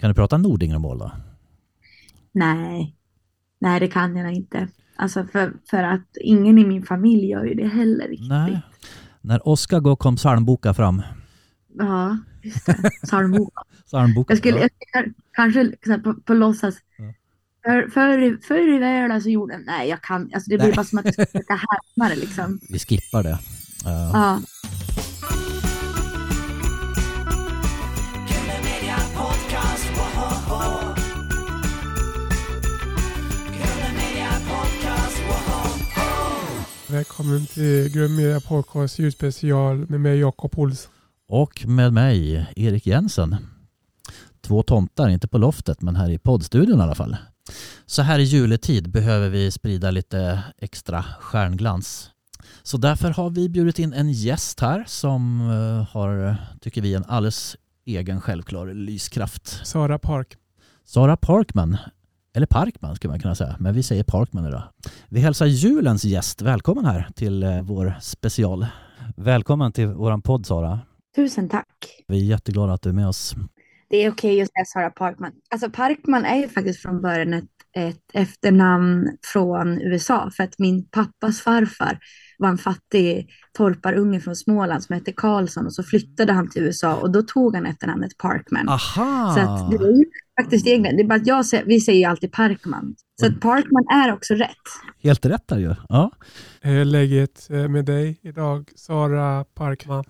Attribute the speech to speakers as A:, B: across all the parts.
A: Kan du prata Nordingermål då?
B: Nej, nej det kan jag inte. Alltså för, för att ingen i min familj gör ju det heller riktigt.
A: Nej. När Oskar går kom psalmboka fram.
B: Ja, just det. Psalmboka.
A: Psalmboka.
B: Jag skulle,
A: ja.
B: jag skulle kanske på, på låtsas.
A: Ja.
B: För, förr, förr i världen så gjorde nej jag kan, alltså det blir
A: Nej.
B: bara som att jag ska försöka härma det liksom.
A: Vi skippar det. Ja.
B: Ja.
C: Välkommen till Grön Media Podcast julspecial med mig Jakob Olsson.
A: Och med mig, Erik Jensen. Två tomtar, inte på loftet men här i poddstudion i alla fall. Så här i juletid behöver vi sprida lite extra stjärnglans. Så därför har vi bjudit in en gäst här som eh, har, tycker vi, en alldeles egen självklar lyskraft.
C: Sara Park.
A: Sara Parkman, eller Parkman skulle man kunna säga, men vi säger Parkman idag. Vi hälsar julens gäst välkommen här till eh, vår special. Välkommen till våran podd Sara.
B: Tusen tack.
A: Vi är jätteglada att du är med oss.
B: Det är okej att säga Sara Parkman. Alltså Parkman är ju faktiskt från början ett, ett efternamn från USA för att min pappas farfar var en fattig torparunge från Småland som hette Karlsson och så flyttade han till USA och då tog han efternamnet Parkman.
A: Aha!
B: Så att det är ju faktiskt egentligen, det är bara att jag säger, vi säger ju alltid Parkman. Så att Parkman är också rätt.
A: Helt rätt där ju. Ja.
C: Hur är läget eh, med dig idag, Sara Parkman?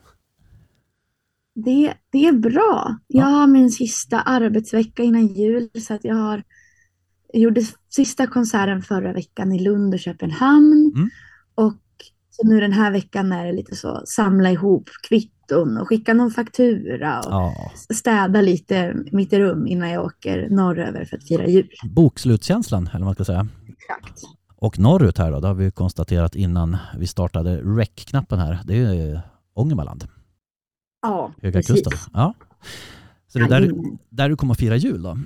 B: Det, det är bra. Jag har min sista arbetsvecka innan jul så att jag har jag gjorde sista konserten förra veckan i Lund och Köpenhamn.
A: Mm.
B: Och så nu den här veckan är det lite så samla ihop kvitton och skicka någon faktura och
A: ja.
B: städa lite mitt rum innan jag åker norröver för att fira jul.
A: Bokslutskänslan, eller vad man ska säga.
B: Exakt.
A: Och norrut här då, det har vi konstaterat innan vi startade rec-knappen här. Det är Ångermanland,
B: Ja,
A: Höga
B: precis.
A: Kusten. Ja. Så det är där, där du kommer att fira jul då?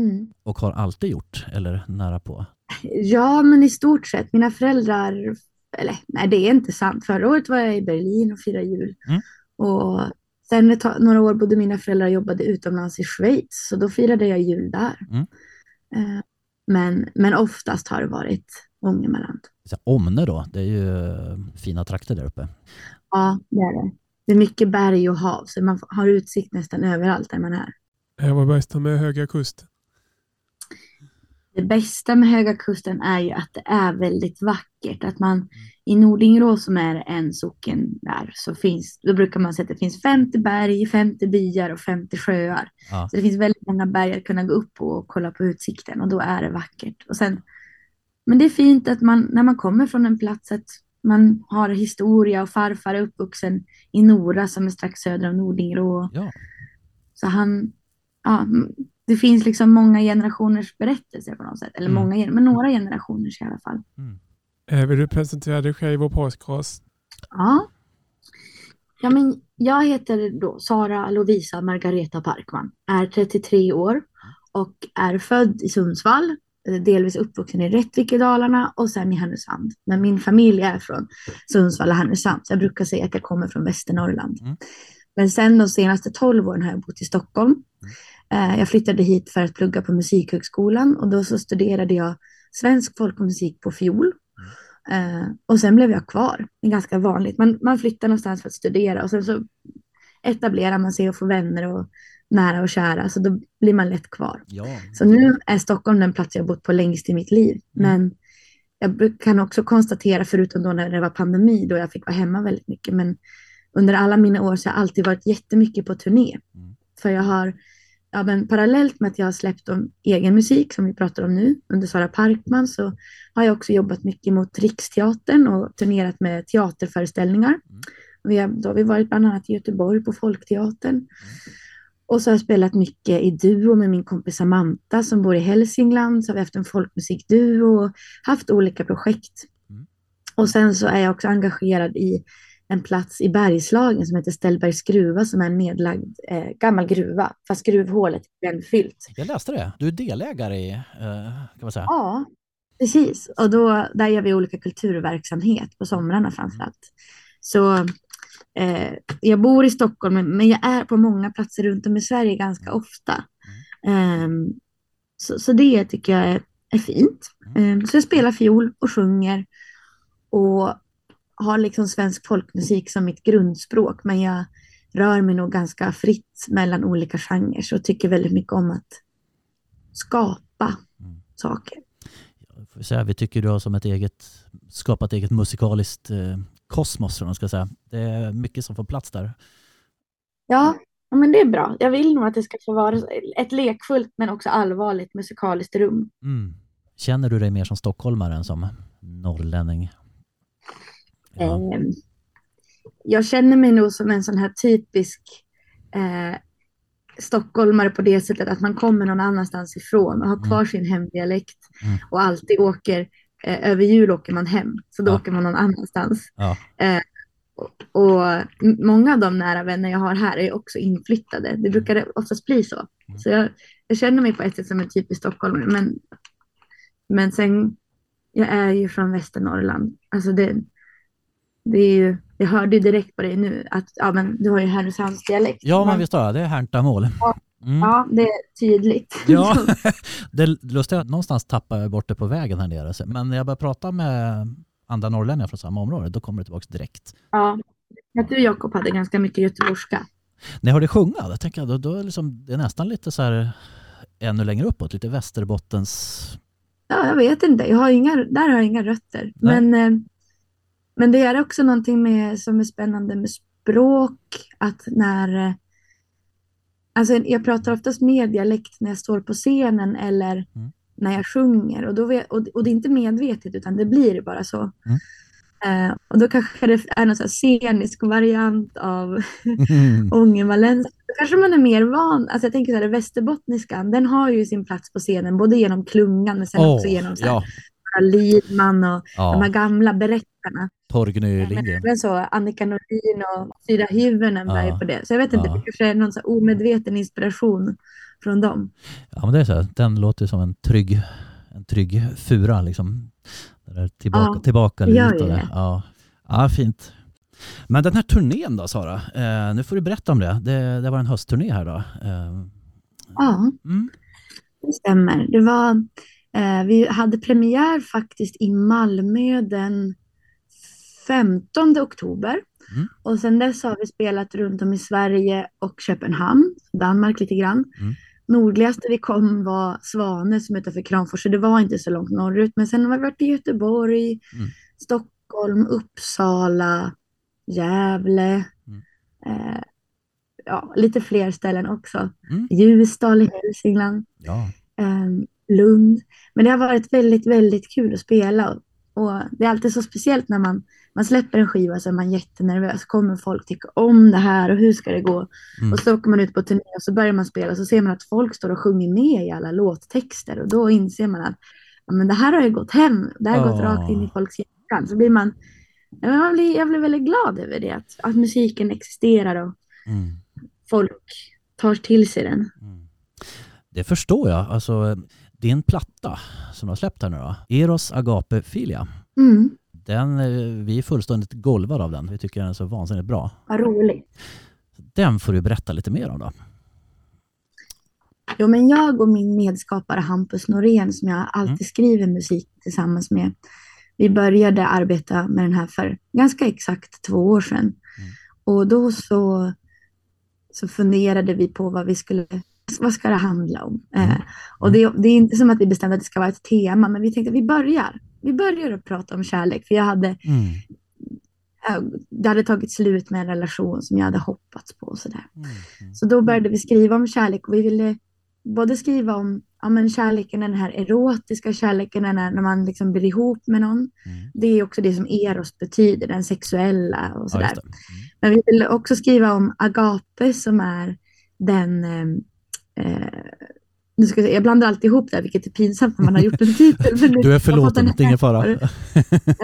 B: Mm.
A: Och har alltid gjort, eller nära på?
B: Ja, men i stort sett. Mina föräldrar, eller nej det är inte sant. Förra året var jag i Berlin och firade jul.
A: Mm.
B: Och sen ett några år bodde mina föräldrar och jobbade utomlands i Schweiz. Så då firade jag jul där.
A: Mm.
B: Eh, men, men oftast har det varit Ångermanland.
A: Omne då, det är ju eh, fina trakter där uppe.
B: Ja, det är det. Det är mycket berg och hav, så man har utsikt nästan överallt där man är.
C: Jag var bästa med Höga Kusten.
B: Det bästa med Höga Kusten är ju att det är väldigt vackert. Att man i Nordingrå som är en socken där så finns, då brukar man säga att det finns 50 berg, 50 byar och 50 sjöar.
A: Ja.
B: Så det finns väldigt många berg att kunna gå upp på och kolla på utsikten och då är det vackert. Och sen, men det är fint att man, när man kommer från en plats, att man har historia och farfar är uppvuxen i Nora som är strax söder om Nordingrå.
A: Ja.
B: Så han, ja, det finns liksom många generationers berättelser på något sätt. Eller
A: Mm.
B: många, men några generationers i alla fall.
C: Eh, Vill du presentera dig själv och podcast?
B: Ja. Ja, men jag heter då Sara Lovisa Margareta Parkman, är 33 år och är född i Sundsvall, eh, delvis uppvuxen i Rättvik i Dalarna och sen i Härnösand. Men min familj är från Sundsvall och Härnösand, så jag brukar säga att jag kommer från Västernorrland.
A: Mm.
B: Men sen de senaste 12 åren har jag bott i Stockholm. Eh, Jag flyttade hit för att plugga på Musikhögskolan och då så studerade jag svensk folkmusik på fiol. Eh, och sen blev jag kvar. Det är ganska vanligt. Man, man flyttar någonstans för att studera och sen så etablerar man sig och får vänner och nära och kära. Så då blir man lätt kvar.
A: ja.
B: Så nu är Stockholm den plats jag bott på längst i mitt liv.
A: Mm.
B: Men jag kan också konstatera, förutom då när det var pandemi, då jag fick vara hemma väldigt mycket, men under alla mina år så har jag alltid varit jättemycket på turné.
A: Mm.
B: För jag har, ja men parallellt med att jag har släppt om egen musik som vi pratar om nu, under Sara Parkman, så har jag också jobbat mycket mot Riksteatern och turnerat med teaterföreställningar.
A: Mm.
B: Vi har, då har vi varit bland annat i Göteborg på Folkteatern. Och så har jag spelat mycket i duo med min kompis Samantha som bor i Hälsingland. Så har vi haft en folkmusikduo och haft olika projekt.
A: Mm.
B: Och sen så är jag också engagerad i en plats i Bergslagen som heter Ställbergs gruva som är en nedlagd eh, gammal gruva. Fast gruvhålet är brännfyllt.
A: Jag läste det. Du är delägare i, eh, kan man säga.
B: Ja, precis. Och då, där gör vi olika kulturverksamhet på somrarna framförallt. Så eh, jag bor i Stockholm, men- jag är på många platser runt om i Sverige ganska ofta. Ehm, så, så det tycker jag är, är fint. Ehm, så jag spelar fiol och sjunger och har liksom svensk folkmusik som mitt grundspråk, men jag rör mig nog ganska fritt mellan olika genrer och tycker väldigt mycket om att skapa
A: Mm.
B: saker.
A: Säga, vi tycker du har som ett eget, skapat eget musikaliskt eh, kosmos. Man ska säga. Det är mycket som får plats där.
B: Ja, ja, men det är bra. Jag vill nog att det ska få vara ett lekfullt men också allvarligt musikaliskt rum.
A: Mm. Känner du dig mer som stockholmare än som norrlänning? Ja.
B: Ehm, jag känner mig nog som en sån här typisk eh, stockholmare på det sättet att man kommer någon annanstans ifrån och har kvar sin hemdialekt
A: Mm.
B: och alltid åker, eh, över jul åker man hem, så då
A: Ja.
B: åker man någon annanstans.
A: Ja.
B: Och, och m- många av de nära vänner jag har här är också inflyttade. Det brukar oftast bli så.
A: Mm.
B: Så jag, jag känner mig på ett sätt som en typisk stockholmare, men, men sen, jag är ju från Västernorrland. Alltså det, det är ju, jag hörde ju direkt på dig nu att ja, men du har ju Härnösandsdialekt.
A: ja, men visst har jag. Det är härnta mål. Mm.
B: Ja, det är tydligt.
A: Ja, det lustiga, någonstans tappar jag bort det på vägen här nere. Men när jag börjar prata med andra norrlänningar från samma område, då kommer det tillbaka direkt.
B: ja. Jag tror Jakob hade ganska mycket göteborgska.
A: När jag hörde sjunga, då tänker jag, då, då är liksom, det är nästan lite så här ännu längre uppåt, lite Västerbottens...
B: Ja, jag vet inte. Jag har inga, där har jag inga rötter.
A: Nej.
B: Men, eh, men det är också någonting med, som är spännande med språk. Att när... eh, Alltså jag pratar oftast med dialekt när jag står på scenen eller
A: Mm.
B: när jag sjunger. Och, då vet, och, och det är inte medvetet utan det blir bara så.
A: Mm.
B: Eh, och då kanske det är någon scenisk variant av ångermanländska. Då kanske man är mer van. Alltså jag tänker så här, västerbottniskan, den har ju sin plats på scenen, både genom klungan men sen
A: Åh,
B: också genom så här,
A: ja,
B: Lidman och de här
A: ja,
B: gamla berättarna.
A: Torgny Lindgren.
B: även så Annika Nordin och Syra Hyvönen bär ju
A: Ja.
B: på det. Så jag vet inte,
A: Ja.
B: det kanske är någon så omedveten inspiration från dem.
A: Ja, men det är så här, den låter som en trygg, en trygg fura liksom. Där tillbaka,
B: Ja,
A: tillbaka
B: det.
A: Ja. ja, fint. Men den här turnén då Sara, eh, nu får du berätta om det. Det, det var en höstturné här då. Eh,
B: Ja,
A: mm.
B: det stämmer. Det var, vi hade premiär faktiskt i Malmö den 15 oktober.
A: Mm.
B: Och sen dess har vi spelat runt om i Sverige och Köpenhamn, Danmark lite grann.
A: Mm.
B: Nordligaste vi kom var Svanes som utanför Kramfors, så det var inte så långt norrut. Men sen har vi varit i Göteborg,
A: Mm.
B: Stockholm, Uppsala, Gävle.
A: Mm.
B: Eh, ja, lite fler ställen också.
A: Mm.
B: Ljusdal i Hälsingland,
A: Ja.
B: eh, Lund. Men det har varit väldigt, väldigt kul att spela. Och det är alltid så speciellt när man, man släpper en skiva så är man jättenervös. Kommer folk tycka om det här och hur ska det gå?
A: Mm.
B: Och så åker man ut på turné och så börjar man spela och så ser man att folk står och sjunger med i alla låttexter och då inser man att ja, men det här har ju gått hem. Det här har gått
A: Ja.
B: rakt in i folks hjärtan. Så blir man, ja, men man blir, jag blir väldigt glad över det, att, att musiken existerar och
A: Mm.
B: folk tar till sig den.
A: Mm. Det förstår jag. Alltså, din platta som du har släppt här nu då, Eros Agape Filia,
B: Mm,
A: den, eh, vi är fullständigt golvade av den. Vi tycker den är så vansinnigt bra.
B: vad roligt.
A: Den får du berätta lite mer om då.
B: Jo, men jag och min medskapare Hampus Norén som jag alltid
A: Mm.
B: skriver musik tillsammans med. Vi började arbeta med den här för ganska exakt två år sedan.
A: Mm.
B: Och då så, så funderade vi på vad vi skulle, vad ska det handla om?
A: Mm.
B: Eh, och det, det är inte som att vi bestämde att det ska vara ett tema, men vi tänkte att vi börjar. Vi börjar att prata om kärlek, för jag hade,
A: Mm.
B: eh, det hade tagit slut med en relation som jag hade hoppats på och sådär.
A: Mm.
B: Så då började vi skriva om kärlek och vi ville både skriva om ja, men kärleken, den här erotiska kärleken, den här, när man liksom blir ihop med någon.
A: Mm.
B: Det är också det som eros betyder, den sexuella och
A: Ja,
B: sådär.
A: det. Mm.
B: Men vi ville också skriva om agape som är den eh, nu ska jag, säga, jag blandar alltid ihop det här, vilket är pinsamt när man har gjort en titel. men
A: Du är förlåten,
B: en
A: det är ingen fara.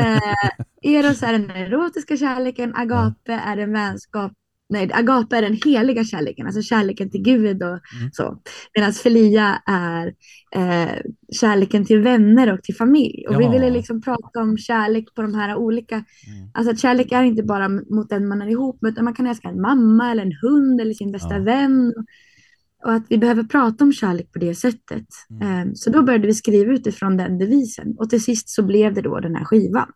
B: Eh, Eros är den erotiska kärleken, agape är en vänskap, nej, agape är den heliga kärleken, alltså kärleken till Gud och
A: Mm.
B: så. Medan filia är eh, kärleken till vänner och till familj. Och vi
A: Ja.
B: ville liksom prata om kärlek på de här olika,
A: Mm.
B: alltså att kärlek är inte bara mot den man är ihop med, utan man kan älska en mamma eller en hund eller sin bästa
A: Ja.
B: vän. och att vi behöver prata om kärlek på det sättet.
A: Mm.
B: Eh, Så då började vi skriva utifrån den devisen och till sist så blev det då den här skivan.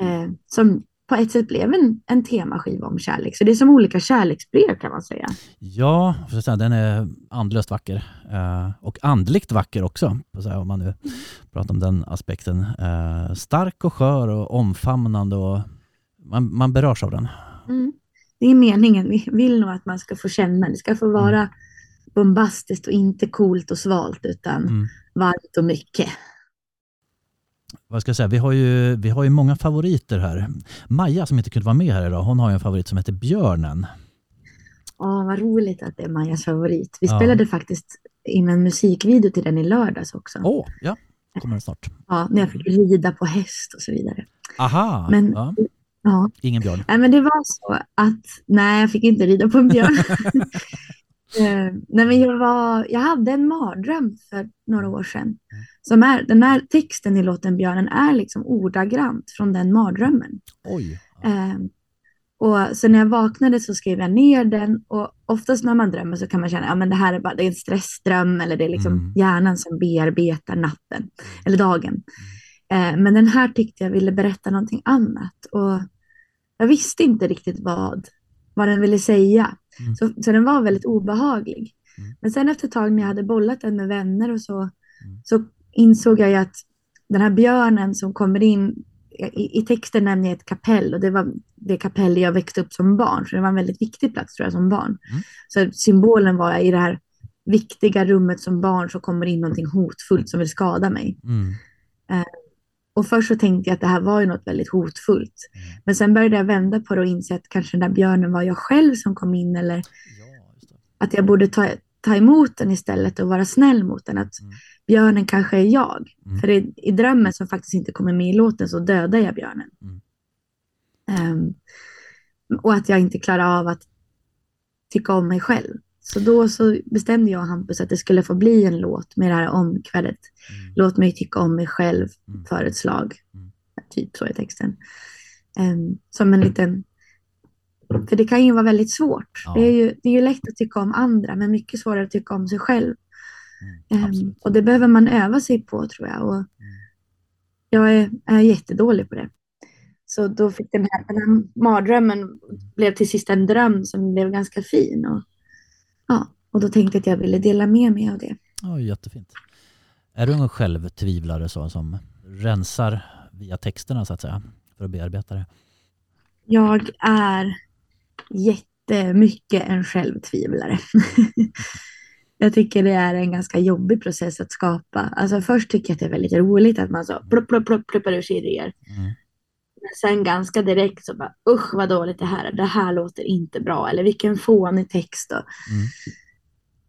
B: Eh, Som på ett sätt blev en, en temaskiva om kärlek. Så det är som olika kärleksbrev kan man säga.
A: Ja, för säga, den är andlöst vacker eh, och andligt vacker också, säga, om man nu pratar om den aspekten. Stark och skör och omfamnande och man, man berörs av den.
B: Mm. Det är meningen. Vi vill nog att man ska få känna. Det ska få vara bombastiskt och inte coolt och svalt utan
A: Mm.
B: varmt och mycket.
A: Vad ska jag säga? Vi, har ju, vi har ju många favoriter här. Maja som inte kunde vara med här idag, hon har ju en favorit som heter Björnen.
B: Åh, vad roligt att det är Majas favorit. Vi
A: Ja.
B: spelade faktiskt in en musikvideo till den i lördags också.
A: Åh, ja, kommer den snart.
B: Ja, när jag fick rida på häst och så vidare.
A: Aha,
B: Men-
A: ja,
B: Ja,
A: ingen björn.
B: nej, men det var så att nej, jag fick inte rida på en björn. Eh, nej, men jag, var, jag hade en mardröm för några år sedan. Som är, den här texten i låten Björnen är liksom ordagrant från den mardrömmen.
A: Oj.
B: Eh, och så när jag vaknade så skrev jag ner den och oftast när man drömmer så kan man känna att ja, men det här är bara det är en stressdröm eller det är liksom
A: Mm.
B: hjärnan som bearbetar natten eller dagen. Eh, men den här tyckte jag ville berätta någonting annat och jag visste inte riktigt vad, vad den ville säga.
A: Mm.
B: Så, så den var väldigt obehaglig.
A: Mm.
B: Men sen efter ett tag när jag hade bollat den med vänner och så, så insåg jag att den här björnen som kommer in i, i texten nämner jag ett kapell och det var det kapell jag växte upp som barn. Så det var en väldigt viktig plats tror jag som barn.
A: Mm.
B: Så symbolen var i det här viktiga rummet som barn så kommer in någonting hotfullt som vill skada mig. Och först så tänkte jag att det här var ju något väldigt hotfullt.
A: Mm.
B: Men sen började jag vända på det och inse att kanske den där björnen var jag själv som kom in eller
A: Ja,
B: att jag borde ta, ta emot den istället och vara snäll mot den. Att
A: Mm.
B: björnen kanske är jag.
A: Mm.
B: För i, i drömmen som faktiskt inte kommer med i låten så dödar jag björnen. Ehm, och att jag inte klarar av att tycka om mig själv. Så då så bestämde jag och Hampus att det skulle få bli en låt med det här omkvädet.
A: Mm.
B: Låt mig tycka om mig själv
A: Mm.
B: för ett slag.
A: Mm.
B: Typ så är texten. Ehm, som en liten... För det kan ju vara väldigt svårt.
A: Ja.
B: Det, är ju, det är ju lätt att tycka om andra men mycket svårare att tycka om sig själv.
A: Mm. Absolut.
B: och det behöver man öva sig på tror jag. Och jag är, är jättedålig på det. Så då fick den här, den här mardrömmen blev till sist en dröm som blev ganska fin. Och, ja, och då tänkte jag att jag ville dela med mig av det.
A: Ja, jättefint. Är du en självtvivlare så, som rensar via texterna så att säga för att bearbeta det?
B: Jag är jättemycket en självtvivlare. jag tycker det är en ganska jobbig process att skapa. Alltså först tycker jag att det är väldigt roligt att man så plupp, plupp, plupp, pluppar ur sig idéer.
A: Mm.
B: Sen ganska direkt så bara usch vad dåligt det här är. Det här låter inte bra. Eller vilken fånig text då.
A: Mm.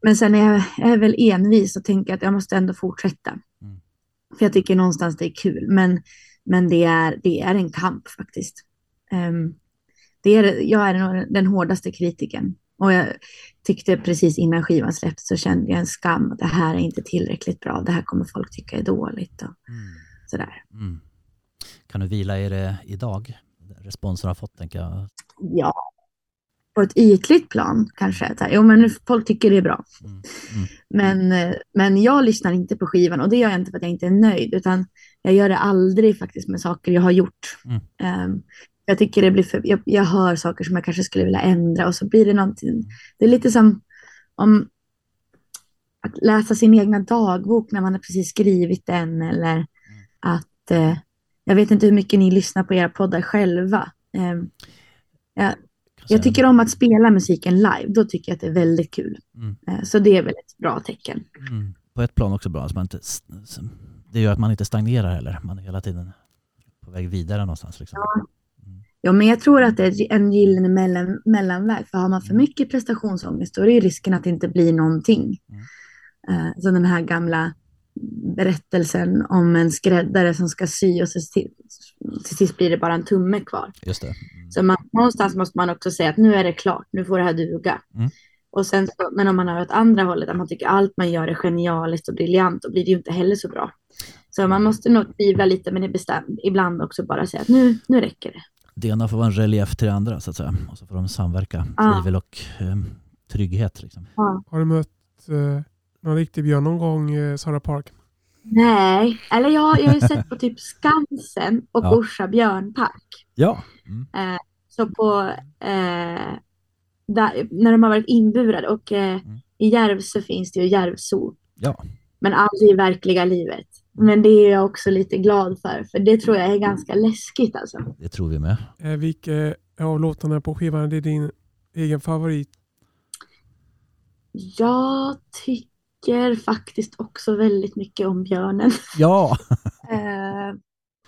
B: Men sen är jag, jag är väl envis och tänker att jag måste ändå fortsätta.
A: Mm.
B: För jag tycker någonstans det är kul. Men, men det, är, det är en kamp faktiskt. Ehm, det är, jag är nog den hårdaste kritiken. Och jag tyckte precis innan skivan släpptes så kände jag en skam. att Det här är inte tillräckligt bra. Det här kommer folk tycka är dåligt. Och
A: Mm.
B: sådär.
A: Mm. Kan du vila i det idag? Responsen har fått tänker jag.
B: Ja, på ett ytligt plan kanske. Så här, Jo, men folk tycker det är bra.
A: Mm. Mm.
B: Men, men jag lyssnar inte på skivan och det gör jag inte för att jag inte är nöjd, utan jag gör det aldrig faktiskt med saker jag har gjort.
A: Mm.
B: Ehm, jag tycker det blir för, jag, jag hör saker som jag kanske skulle vilja ändra och så blir det någonting. Det är lite som om att läsa sin egna dagbok när man har precis skrivit den eller att eh, jag vet inte hur mycket ni lyssnar på era poddar själva. Ehm, jag
A: säga-
B: tycker om att spela musiken live. Då tycker jag att det är väldigt kul.
A: Mm.
B: Eh, Så det är väl ett bra tecken.
A: Mm. På ett plan också bra. Att man inte, det gör att man inte stagnerar heller. Man är hela tiden på väg vidare någonstans. Liksom.
B: Ja, men jag tror att det är en gyllene mellan, mellanväg. För har man för
A: Mm.
B: mycket prestationsångest då är det ju risken att det inte blir någonting.
A: Mm.
B: Eh, så den här gamla berättelsen om en skräddare som ska sy och så till, till sist blir det bara en tumme kvar.
A: Just det. Mm.
B: Så man, någonstans måste man också säga att nu är det klart, nu får det här duga.
A: Mm.
B: Och sen så, men om man har åt andra hållet, att man tycker allt man gör är genialiskt och briljant, då blir det ju inte heller så bra. Så man måste nog tvivla lite, men ibland, ibland också bara säga att nu, nu räcker det.
A: Det ena får vara en relief till det andra så att säga. Och så får de samverka.
B: Ja.
A: Tvivel och eh, trygghet. Liksom.
B: Ja.
C: Har du mött eh, någon riktig björn någon gång, eh, Sara Park?
B: Nej, eller jag, jag har ju sett på typ Skansen och
A: Ja.
B: Orsa björnpark.
A: Ja. Mm.
B: Så på, eh, där, när de har varit inburade och eh,
A: Mm.
B: i Järvsö finns det ju Järvsö.
A: Ja.
B: Men aldrig i verkliga livet. Men det är jag också lite glad för, för det tror jag är ganska läskigt alltså.
A: Det tror vi med.
C: Eh, vilka av låtarna på skivan är din egen favorit?
B: Jag tycker faktiskt också väldigt mycket om björnen.
A: Ja.
B: Eh,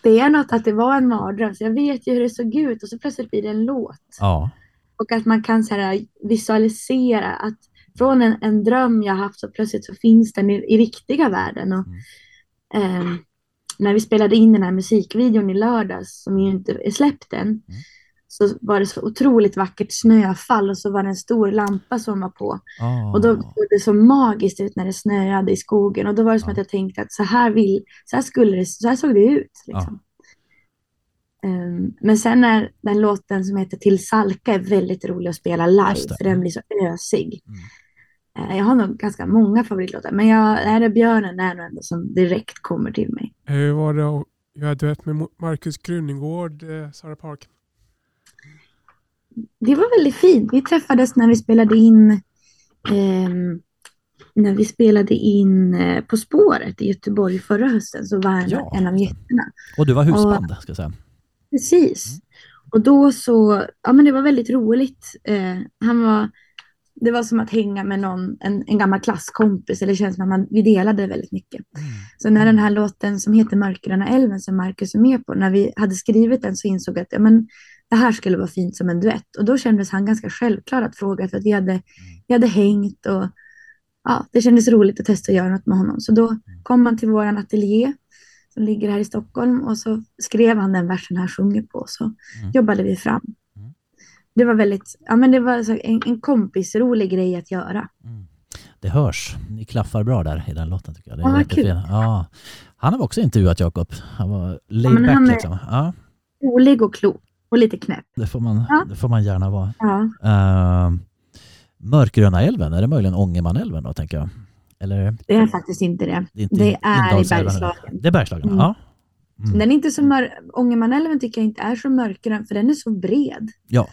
B: det är något att det var en mardröm, så jag vet ju hur det såg ut och så plötsligt blir det en låt.
A: Ja.
B: Och att man kan så här, visualisera att från en, en dröm jag haft så plötsligt så finns den i, i riktiga världen. Och, ehm, när vi spelade in den här musikvideon i lördags, som ju inte är släppt än, så var det så otroligt vackert snöfall och så var det en stor lampa som var på.
A: Ah.
B: Och då såg det så magiskt ut när det snöade i skogen. Och då var det som
A: Ja.
B: att jag tänkte att så här, vill, så här, skulle det, så här såg det ut. Liksom. Ehm, men sen är den låten som heter Till Salka är väldigt rolig att spela live, för den blir så ösig.
A: Mm.
B: Eh, jag har nog ganska många favoritlåtar, men jag, är det Björnen är nog ändå som direkt kommer till mig.
C: Hur var det att göra duett med Markus Krunegård, eh, Sara Park?
B: Det var väldigt fint. Vi träffades när vi spelade in ehm, när vi spelade in eh, På spåret i Göteborg förra hösten så var han
A: Ja.
B: en av gästerna.
A: Och du var husband, ska jag säga.
B: Precis. Och då så, ja men det var väldigt roligt. Eh, han var, det var som att hänga med någon, en, en gammal klasskompis, eller det känns som att man, vi delade väldigt mycket. Så när den här låten som heter Mörkgröna älven som Marcus är med på, när vi hade skrivit den så insåg jag att ja, men, det här skulle vara fint som en duett. Och då kändes han ganska självklar att fråga för att vi hade, vi hade hängt och ja, det kändes roligt att testa att göra något med honom. Så då kom han till våran ateljé som ligger här i Stockholm och så skrev han den versen här sjunger på så
A: Mm.
B: jobbade vi fram.
A: Mm.
B: Det var väldigt, ja men det var en, en kompisrolig grej att göra.
A: Mm. Det hörs. Ni klaffar bra där i den låten tycker jag. Det är
B: Ja, kul.
A: Ja. Han har också intervjuat Jakob. Han var laid
B: men
A: back
B: han är-
A: liksom. Ja,
B: Rolig och klok och lite knäpp.
A: det får man,
B: Ja.
A: det får man gärna vara.
B: Ja.
A: Uh, Mörkgröna älven, är det möjligen Ångermanälven då tänker jag? Eller?
B: Det är faktiskt inte det.
A: Det är, inte
B: Det är i Bergslagen.
A: Det är Bergslagen,
B: Mm.
A: ja. Mm.
B: Den är inte så mörk, Ångermanälven tycker jag inte är så mörkgrön för den är så bred.
A: Ja.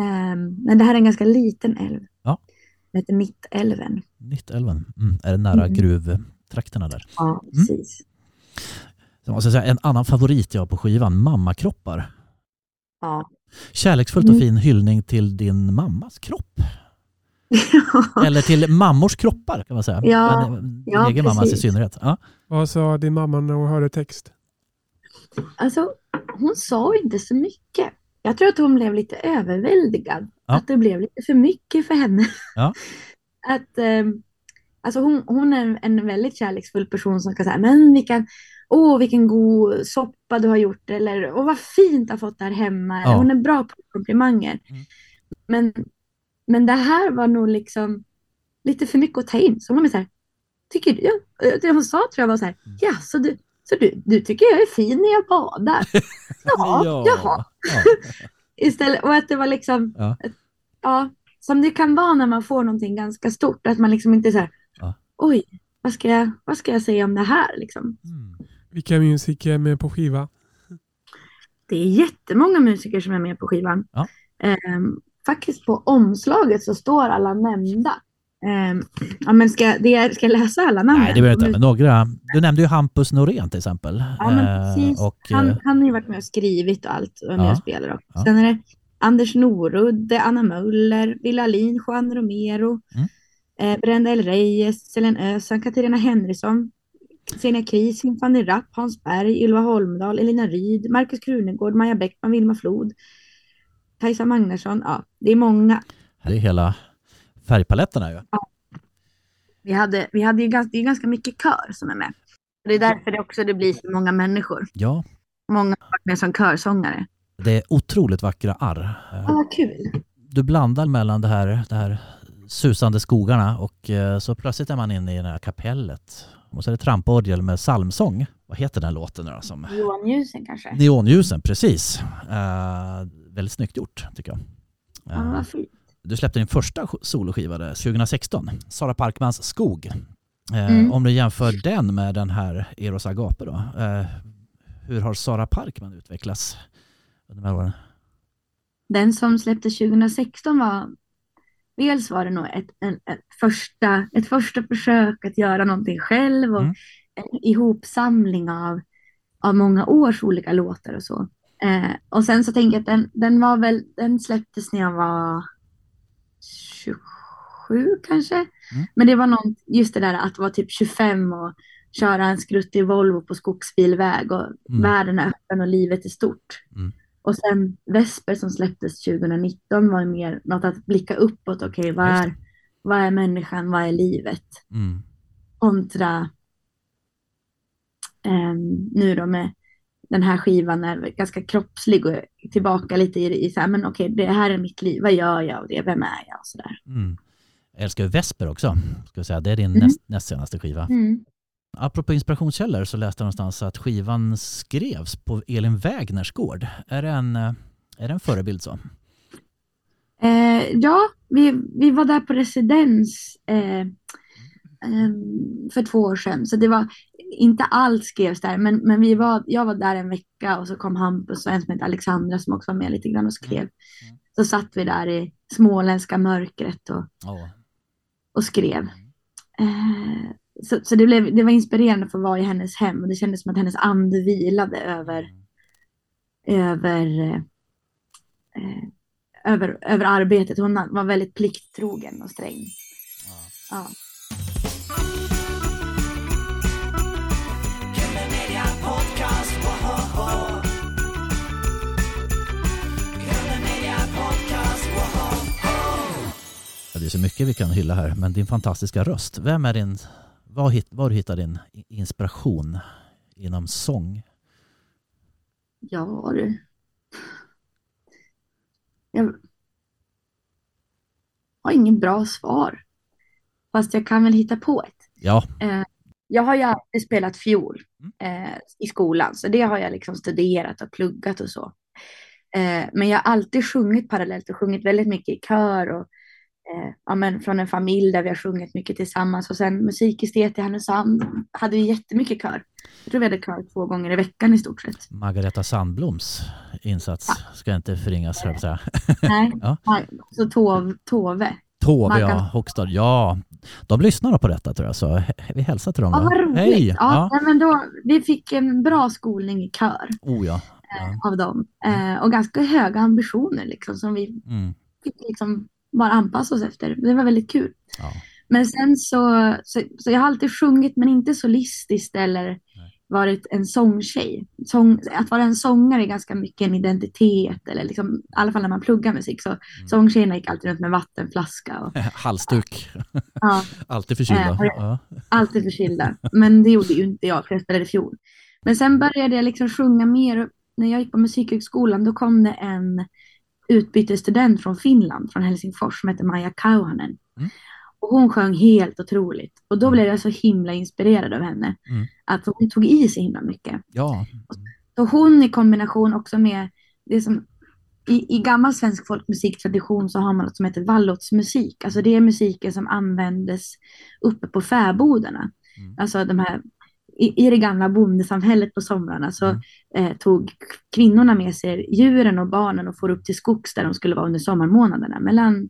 B: Ehm, men det här är en ganska liten älv.
A: Ja.
B: Den heter Mittälven.
A: Nittälven, mm. är det nära
B: Mm.
A: gruvtrakterna där?
B: Ja, precis.
A: Så måste jag säga, en annan favorit jag har på skivan, Mammakroppar.
B: Ja.
A: Kärleksfullt och
B: Mm.
A: fin hyllning till din mammas kropp. Eller till mammors kroppar kan man säga.
B: Ja,
A: Men, eh, din
B: ja,
A: egen mammas i synnerhet. Ja.
C: Vad sa din mamma när hon hörde text?
B: Alltså, hon sa inte så mycket. Jag tror att hon blev lite överväldigad.
A: Ja.
B: Att det blev lite för mycket för henne.
A: Ja.
B: att, ehm, alltså hon, hon är en, väldigt kärleksfull person som kan säga, men vilken, åh vilken god soppa du har gjort, eller åh vad fint du har fått där hemma. Eller,
A: Ja.
B: Hon är bra på komplimanger.
A: Mm.
B: Men, men det här var nog liksom lite för mycket att ta in. Så hon var så här, tycker du, ja, det hon sa tror jag var så här,
A: Mm.
B: ja så du, så du, du tycker jag är fin när jag badar? Ja, jaha.
A: Ja.
B: Istället, och att det var liksom,
A: Ja.
B: ja, som det kan vara när man får någonting ganska stort, att man liksom inte så här, oj, vad ska, jag, vad ska jag säga om det här liksom?
A: Mm.
C: Vilka musiker är med på skiva?
B: Det är jättemånga musiker som är med på skivan.
A: Ja.
B: Ehm, faktiskt på omslaget så står alla nämnda. Ehm, ja, men ska, det är, ska jag läsa alla namn?
A: Nej, det behöver inte. Men några. Du nämnde ju Hampus Norén till exempel.
B: Ja, men
A: Eh,
B: precis.
A: och,
B: han,
A: eh,
B: han har ju varit med och skrivit och allt och är med
A: Ja.
B: och spelar också.
A: Ja.
B: Sen är det Anders Norudde, Anna Möller, Willa Alin, Juan Romero,
A: Mm.
B: eh, Brenda El Reyes, Selen Ösan, Katarina Henrysson, Xenia Kris, Fanny Rapp, Hans Berg, Ylva Holmdahl, Elina Ryd, Markus Krunegård, Maja Bäckman, Vilma Flod, Kajsa Magnusson. Ja, det är många.
A: här är hela färgpaletten här ju.
B: Vi hade, vi hade ju ganska, det är ganska mycket kör som är med. Det är därför det också det blir så många människor.
A: Ja,
B: Många med som körsångare.
A: det är otroligt vackra arr.
B: Ja, vad kul.
A: Du blandar mellan det här, det här susande skogarna och eh, så plötsligt är man inne i det här kapellet. Och så är det tramporgel med psalmsång. Vad heter den låten nu då? Som...
B: Johan Ljusen kanske?
A: Neonljusen, precis. Eh, väldigt snyggt gjort tycker jag.
B: Ja,
A: Eh,
B: vad fint.
A: Du släppte din första soloskiva 2016, Sara Parkmans Skog. Eh,
B: Mm.
A: Om du jämför den med den här Eros Agape då, eh, hur har Sara Parkman utvecklats under de här åren?
B: Den som släpptes 2016 var, dels var det nog ett, en, ett, första, ett första försök att göra någonting själv och
A: Mm.
B: en ihopsamling av, av många års olika låtar och så. Eh, och sen så tänker jag att den, den var väl, den släpptes när jag var 27 kanske.
A: Mm.
B: Men det var någon, just det där att vara typ 25 och köra en skruttig Volvo på skogsbilväg och
A: Mm.
B: världen är öppen och livet är stort.
A: Mm.
B: Och sen Vesper som släpptes 2019 var mer något att blicka uppåt. Okej, vad,
A: Just
B: är, vad är människan? Vad är livet?
A: Mm.
B: Kontra ehm, nu då med den här skivan är ganska kroppslig och tillbaka lite i, i så här, men okej, det här är mitt liv. Vad gör jag av det? Vem är jag? Och så där.
A: Mm. Jag älskar ju Vesper också, ska säga. det är din
B: Mm.
A: näst, näst senaste skiva.
B: Mm.
A: Apropå inspirationskällor så läste jag någonstans att skivan skrevs på Elin Wägners gård. Är det en, eh, är det en förebild så?
B: Eh, ja, vi, vi var där på residens eh, ehm, för två år sedan. Så det var inte allt skrevs där, men, men vi var, jag var där en vecka och så kom Hampus och en som heter Alexandra som också var med lite grann och skrev.
A: Mm.
B: Så satt vi där i småländska mörkret och,
A: Ja.
B: och skrev. Så så det, blev, det var inspirerande för att vara i hennes hem och det kändes som att hennes ande vilade över, över, eh, över, över arbetet. Hon var väldigt plikttrogen och sträng.
A: Ja.
B: Ja,
A: Det är så mycket vi kan hylla här, men din fantastiska röst. Vem är din, var, hit, var du hittar din inspiration inom sång?
B: Ja du. Jag har ingen bra svar. Fast jag kan väl hitta på ett.
A: Ja,
B: Jag har ju alltid spelat fiol
A: Mm.
B: eh, i skolan, så det har jag liksom studerat och pluggat och så. Eh, men jag har alltid sjungit parallellt och sjungit väldigt mycket i kör och eh, ja, men från en familj där vi har sjungit mycket tillsammans och sen musikestet i Härnösand hade vi jättemycket kör. Jag tror vi hade kör två gånger i veckan i stort sett.
A: Margareta Sandbloms insats ska inte förringas, höll säga.
B: Nej,
A: Ja.
B: så Tove, Tove.
A: Tove, ja, Hockstad. Ja, de lyssnar på detta tror jag, så vi hälsar till dem.
B: Ja, vad roligt.
A: Hej!
B: Ja,
A: Ja.
B: men då, vi fick en bra skolning i kör
A: Oh ja. ja.
B: av dem eh, och ganska höga ambitioner liksom som vi
A: Mm.
B: fick liksom bara anpassa oss efter. Det var väldigt kul.
A: ja.
B: Men sen så, så, så jag har alltid sjungit men inte solistiskt eller varit en sångtjej. Sång, att vara en sångare är ganska mycket en identitet eller liksom, i alla fall när man pluggar musik så sångtjejerna gick alltid runt med vattenflaska och
A: Halsduk.
B: ja,
A: Alltid förkylda.
B: Eh,
A: Ja.
B: alltid förkylda. Men det gjorde ju inte jag för jag spelade fiol. Men sen började jag liksom sjunga mer. När jag gick på musikhögskolan då kom det en utbytesstudent från Finland, från Helsingfors, som hette Maja Kauhanen.
A: Mm.
B: Och hon sjöng helt otroligt. Och då blev jag så himla inspirerad av henne.
A: Mm.
B: Att hon tog i så himla mycket.
A: ja.
B: Så hon i kombination också med det som i, i gammal svensk folkmusiktradition så har man något som heter vallottsmusik. Alltså det är musiken som användes uppe på fäbodarna.
A: Mm.
B: Alltså de här, i, i det gamla bondesamhället på somrarna så
A: Mm.
B: eh, tog kvinnorna med sig djuren och barnen och for upp till skogs där de skulle vara under sommarmånaderna. Mellan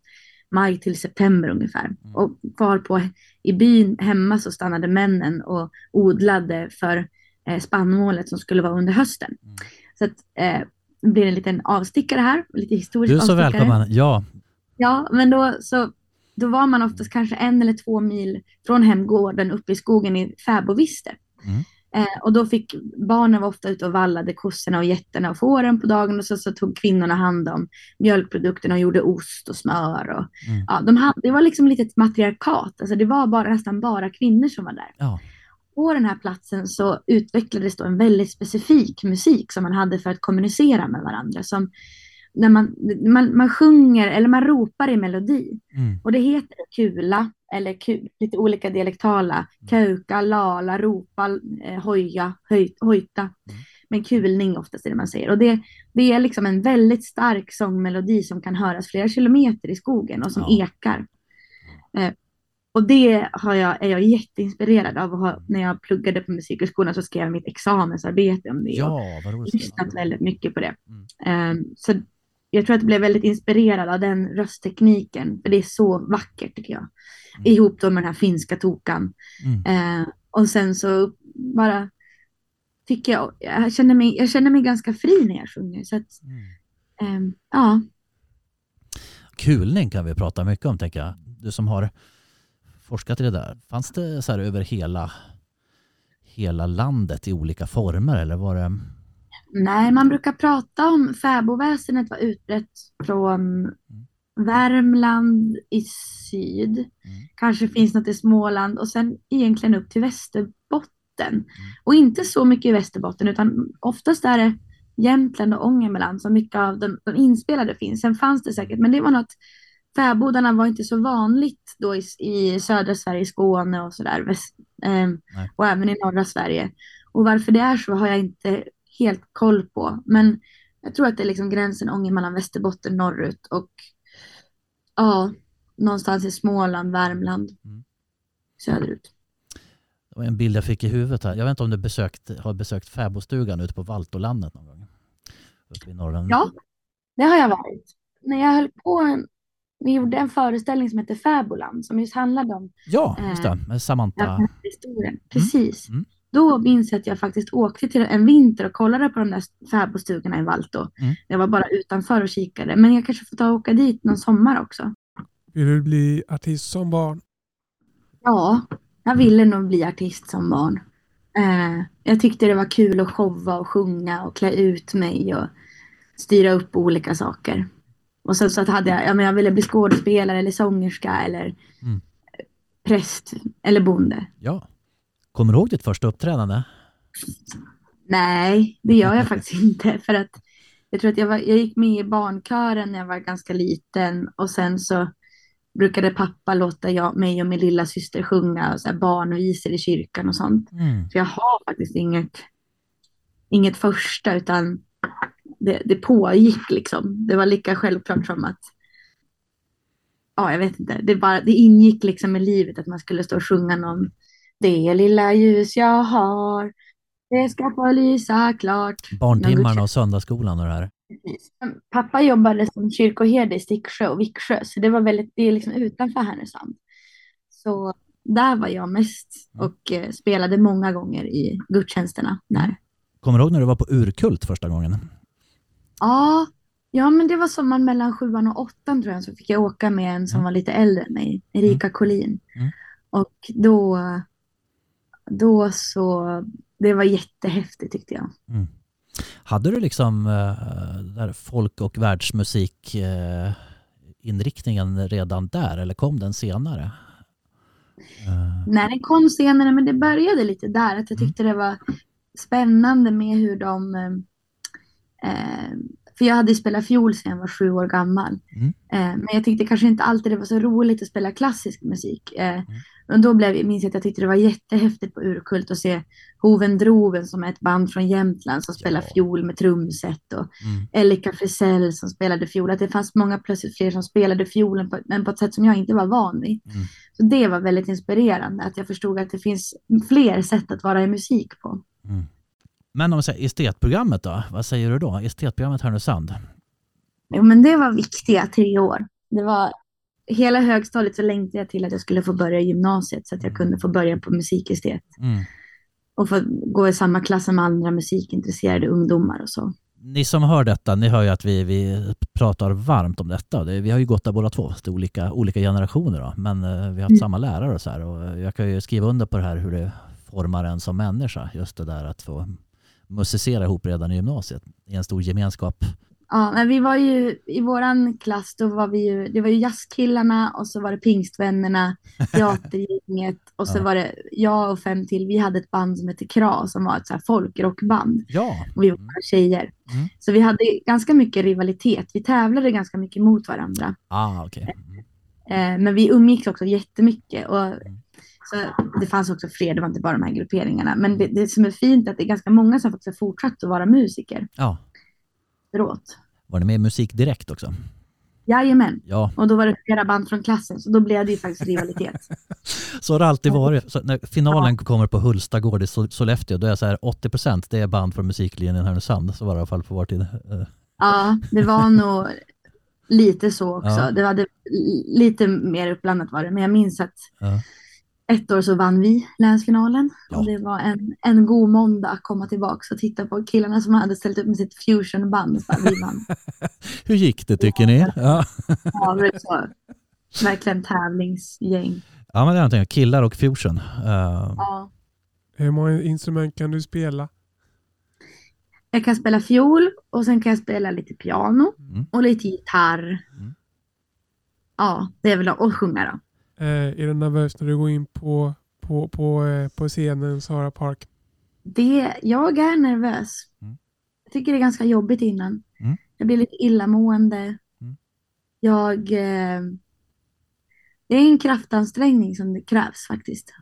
B: maj till september ungefär.
A: Mm.
B: Och kvar på i byn hemma så stannade männen och odlade för eh, spannmålet som skulle vara under hösten.
A: Mm.
B: Så att, eh, det blir en liten avstickare här, lite historisk
A: Du är så välkommen. Ja,
B: Ja, men då, så, då var man oftast kanske en eller två mil från hemgården uppe i skogen i fäbodviste.
A: Mm.
B: Eh, och då fick barnen vara ofta ute och vallade kossorna och getterna och fåren på dagen och så, så tog kvinnorna hand om mjölkprodukterna och gjorde ost och smör. Och,
A: Mm.
B: ja, de hade, det var liksom lite ett matriarkat, alltså det var bara, nästan bara kvinnor som var där.
A: ja.
B: På den här platsen så utvecklades då en väldigt specifik musik som man hade för att kommunicera med varandra. Som när man, man, man sjunger eller man ropar i melodi.
A: Mm.
B: Och det heter kula eller lite olika dialektala. Kauka, lala, ropa, eh, hoja, höj, hojta. med kulning oftast är det man säger. Och det, det är liksom en väldigt stark sångmelodi som kan höras flera kilometer i skogen och som
A: Ja.
B: ekar. Eh, och det har jag, är jag jätteinspirerad av. ha- När jag pluggade på musikhögskolan så skrev jag mitt examensarbete om det.
A: Ja, vad roligt.
B: lyssnat väldigt mycket på det.
A: Mm.
B: Eh, så jag tror att jag blev väldigt inspirerad av den rösttekniken. För det är så vackert tycker jag.
A: Mm.
B: Ihop då med den här finska tokan.
A: Mm.
B: Eh, och sen så bara tycker jag, jag känner mig, jag känner mig ganska fri när jag sjunger. Så att,
A: Mm.
B: ehm, ja,
A: Kulning kan vi prata mycket om tänker jag. Du som har forskat i det där. Fanns det så här över hela, hela landet i olika former eller var det?
B: Nej, man brukar prata om fäbodväsendet var utbrett från Värmland i syd. Kanske finns något i Småland och sen egentligen upp till Västerbotten. Och inte så mycket i Västerbotten utan oftast är det Jämtland och Ångermanland som mycket av de, de inspelade finns. Sen fanns det säkert, men det var något Fäbodarna var inte så vanligt då i, i södra Sverige, Skåne och sådär.
A: Nej.
B: och även i norra Sverige. Och varför det är så har jag inte helt koll på. Men jag tror att det är liksom gränsen Ångermanland, Västerbotten norrut och ja, någonstans i Småland, Värmland,
A: Mm.
B: söderut.
A: Det var en bild jag fick i huvudet här. Jag vet inte om du besökt, har besökt fäbodstugan ute på Valtolandet någon gång? Uppe i norra.
B: Ja, det har jag varit. När jag höll på, vi gjorde en föreställning som heter Fäboland som just handlade om
A: Ja, just det. Med Samantha.
B: historien. Precis.
A: Mm.
B: Då minns jag att jag faktiskt åkte till en vinter och kollade på de där fäbodstugorna i Valto.
A: Mm.
B: Jag var bara utanför och kikade. Men jag kanske får ta och åka dit någon sommar också.
C: Vill du bli artist som barn?
B: Ja, jag ville nog bli artist som barn. Eh, jag tyckte det var kul att showa och sjunga och klä ut mig och styra upp olika saker. Och sen så att hade jag, ja, men jag ville bli skådespelare eller sångerska eller
A: Mm.
B: präst eller bonde.
A: Ja. Kommer du ihåg ditt första uppträdande?
B: Nej, det gör jag faktiskt inte. För att jag tror att jag, var, jag gick med i barnkören när jag var ganska liten och sen så brukade pappa låta jag, mig och min lilla syster sjunga så här barnvisor i kyrkan och sånt.
A: Mm.
B: Så jag har faktiskt inget, inget första utan det, det pågick liksom. Det var lika självklart som att Ja, jag vet inte. Det, bara, det ingick liksom i livet att man skulle stå och sjunga någon Det lilla ljus jag har Det ska få lysa klart.
A: Barntimmarna och söndagsskolan och det här.
B: Pappa jobbade som kyrkoherde i Sticksjö och Viksjö, så det var väldigt, det är liksom utanför Härnösand. Så där var jag mest och eh, spelade många gånger i gudstjänsterna där.
A: Kommer du ihåg när du var på Urkult första gången?
B: Ja, ja, men det var sommaren mellan sjuan och åttan tror jag, så fick jag åka med en som
A: Mm.
B: var lite äldre än mig, Erika Collin.
A: Mm.
B: Och då, då så, det var jättehäftigt tyckte jag.
A: Mm. Hade du liksom eh, där folk och världsmusik eh, inriktningen redan där eller kom den senare? Eh,
B: Nej, den kom senare, men det började lite där. Att jag
A: Mm.
B: tyckte det var spännande med hur de... Eh, för jag hade spelat fiol sedan jag var sju år gammal.
A: Mm.
B: Eh, men jag tyckte kanske inte alltid det var så roligt att spela klassisk musik. Eh,
A: Mm.
B: Och då blev, minns jag att jag tyckte det var jättehäftigt på Urkult att se Hoven Droven som är ett band från Jämtland som spelar
A: Ja.
B: fiol med trumset. Och
A: mm.
B: Elika Frisell som spelade fiol. Att det fanns många plötsligt fler som spelade fiolen på, men på ett sätt som jag inte var van vid.
A: Mm.
B: Så det var väldigt inspirerande att jag förstod att det finns fler sätt att vara i musik på.
A: Mm. Men om man säger estetprogrammet då? Vad säger du då? Estetprogrammet Härnösand?
B: Jo, men det var viktiga tre år. Det var hela högstadiet så längtade jag till att jag skulle få börja gymnasiet så att jag kunde få börja på musikestet
A: Mm.
B: och få gå i samma klass som andra musikintresserade ungdomar och så.
A: Ni som hör detta, ni hör ju att vi, vi pratar varmt om detta. Det, vi har ju gått där båda två, är olika, olika generationer då. men eh, vi har haft
B: Mm.
A: samma lärare och så här. Och jag kan ju skriva under på det här hur det formar en som människa. Just det där att få musicera ihop redan i gymnasiet i en stor gemenskap.
B: Ja, men vi var ju i våran klass, då var vi ju, det var ju jazzkillarna och så var det pingstvännerna, teatergänget och så
A: Ja.
B: var det jag och fem till. Vi hade ett band som hette Kra som var ett så här folkrockband.
A: Ja,
B: och vi var bara tjejer.
A: Mm.
B: Så vi hade ganska mycket rivalitet. Vi tävlade ganska mycket mot varandra.
A: ah, okej. Mm.
B: Eh, men vi umgicks också jättemycket. Och Så det fanns också fler, det var inte bara de här grupperingarna. Men det, det som är fint är att det är ganska många som faktiskt har fortsatt att vara musiker
A: Ja.
B: Efteråt.
A: Var ni med Musik Direkt också?
B: Jajamän.
A: Ja,
B: Och då var det flera band från klassen, så då blev det ju faktiskt rivalitet.
A: så har det alltid varit. Så när finalen kommer på Hulstagård i So- Sollefteå, då är jag så här 80% det är band från musiklinjen Härnösand. Så var det i alla fall på vår tid. Eh,
B: Ja, det var nog lite så också.
A: Ja.
B: Det var det, lite mer uppblandat var det, men jag minns att
A: Ja.
B: Ett år så vann vi länsfinalen.
A: Ja.
B: Och det var en, en god måndag att komma tillbaka och titta på killarna som hade ställt upp med sitt fusionband. Vi vann.
A: Hur gick det tycker ni? Ja.
B: Ja, det var så. Verkligen tävlingsgäng.
A: ja, men det är någonting. Killar och fusion. Eh,
B: Ja.
C: Hur många instrument kan du spela?
B: Jag kan spela fiol och sen kan jag spela lite piano
A: Mm.
B: och lite gitarr.
A: Mm.
B: Ja, det är väl och sjunga då.
C: Eh, är du nervös när du går in på, på, på, eh, på scenen Sara Park?
B: Det, jag är nervös.
A: Mm.
B: Jag tycker det är ganska jobbigt innan.
A: Mm.
B: Jag blir lite illamående.
A: Mm.
B: Jag... Eh, det är en kraftansträngning som det krävs faktiskt.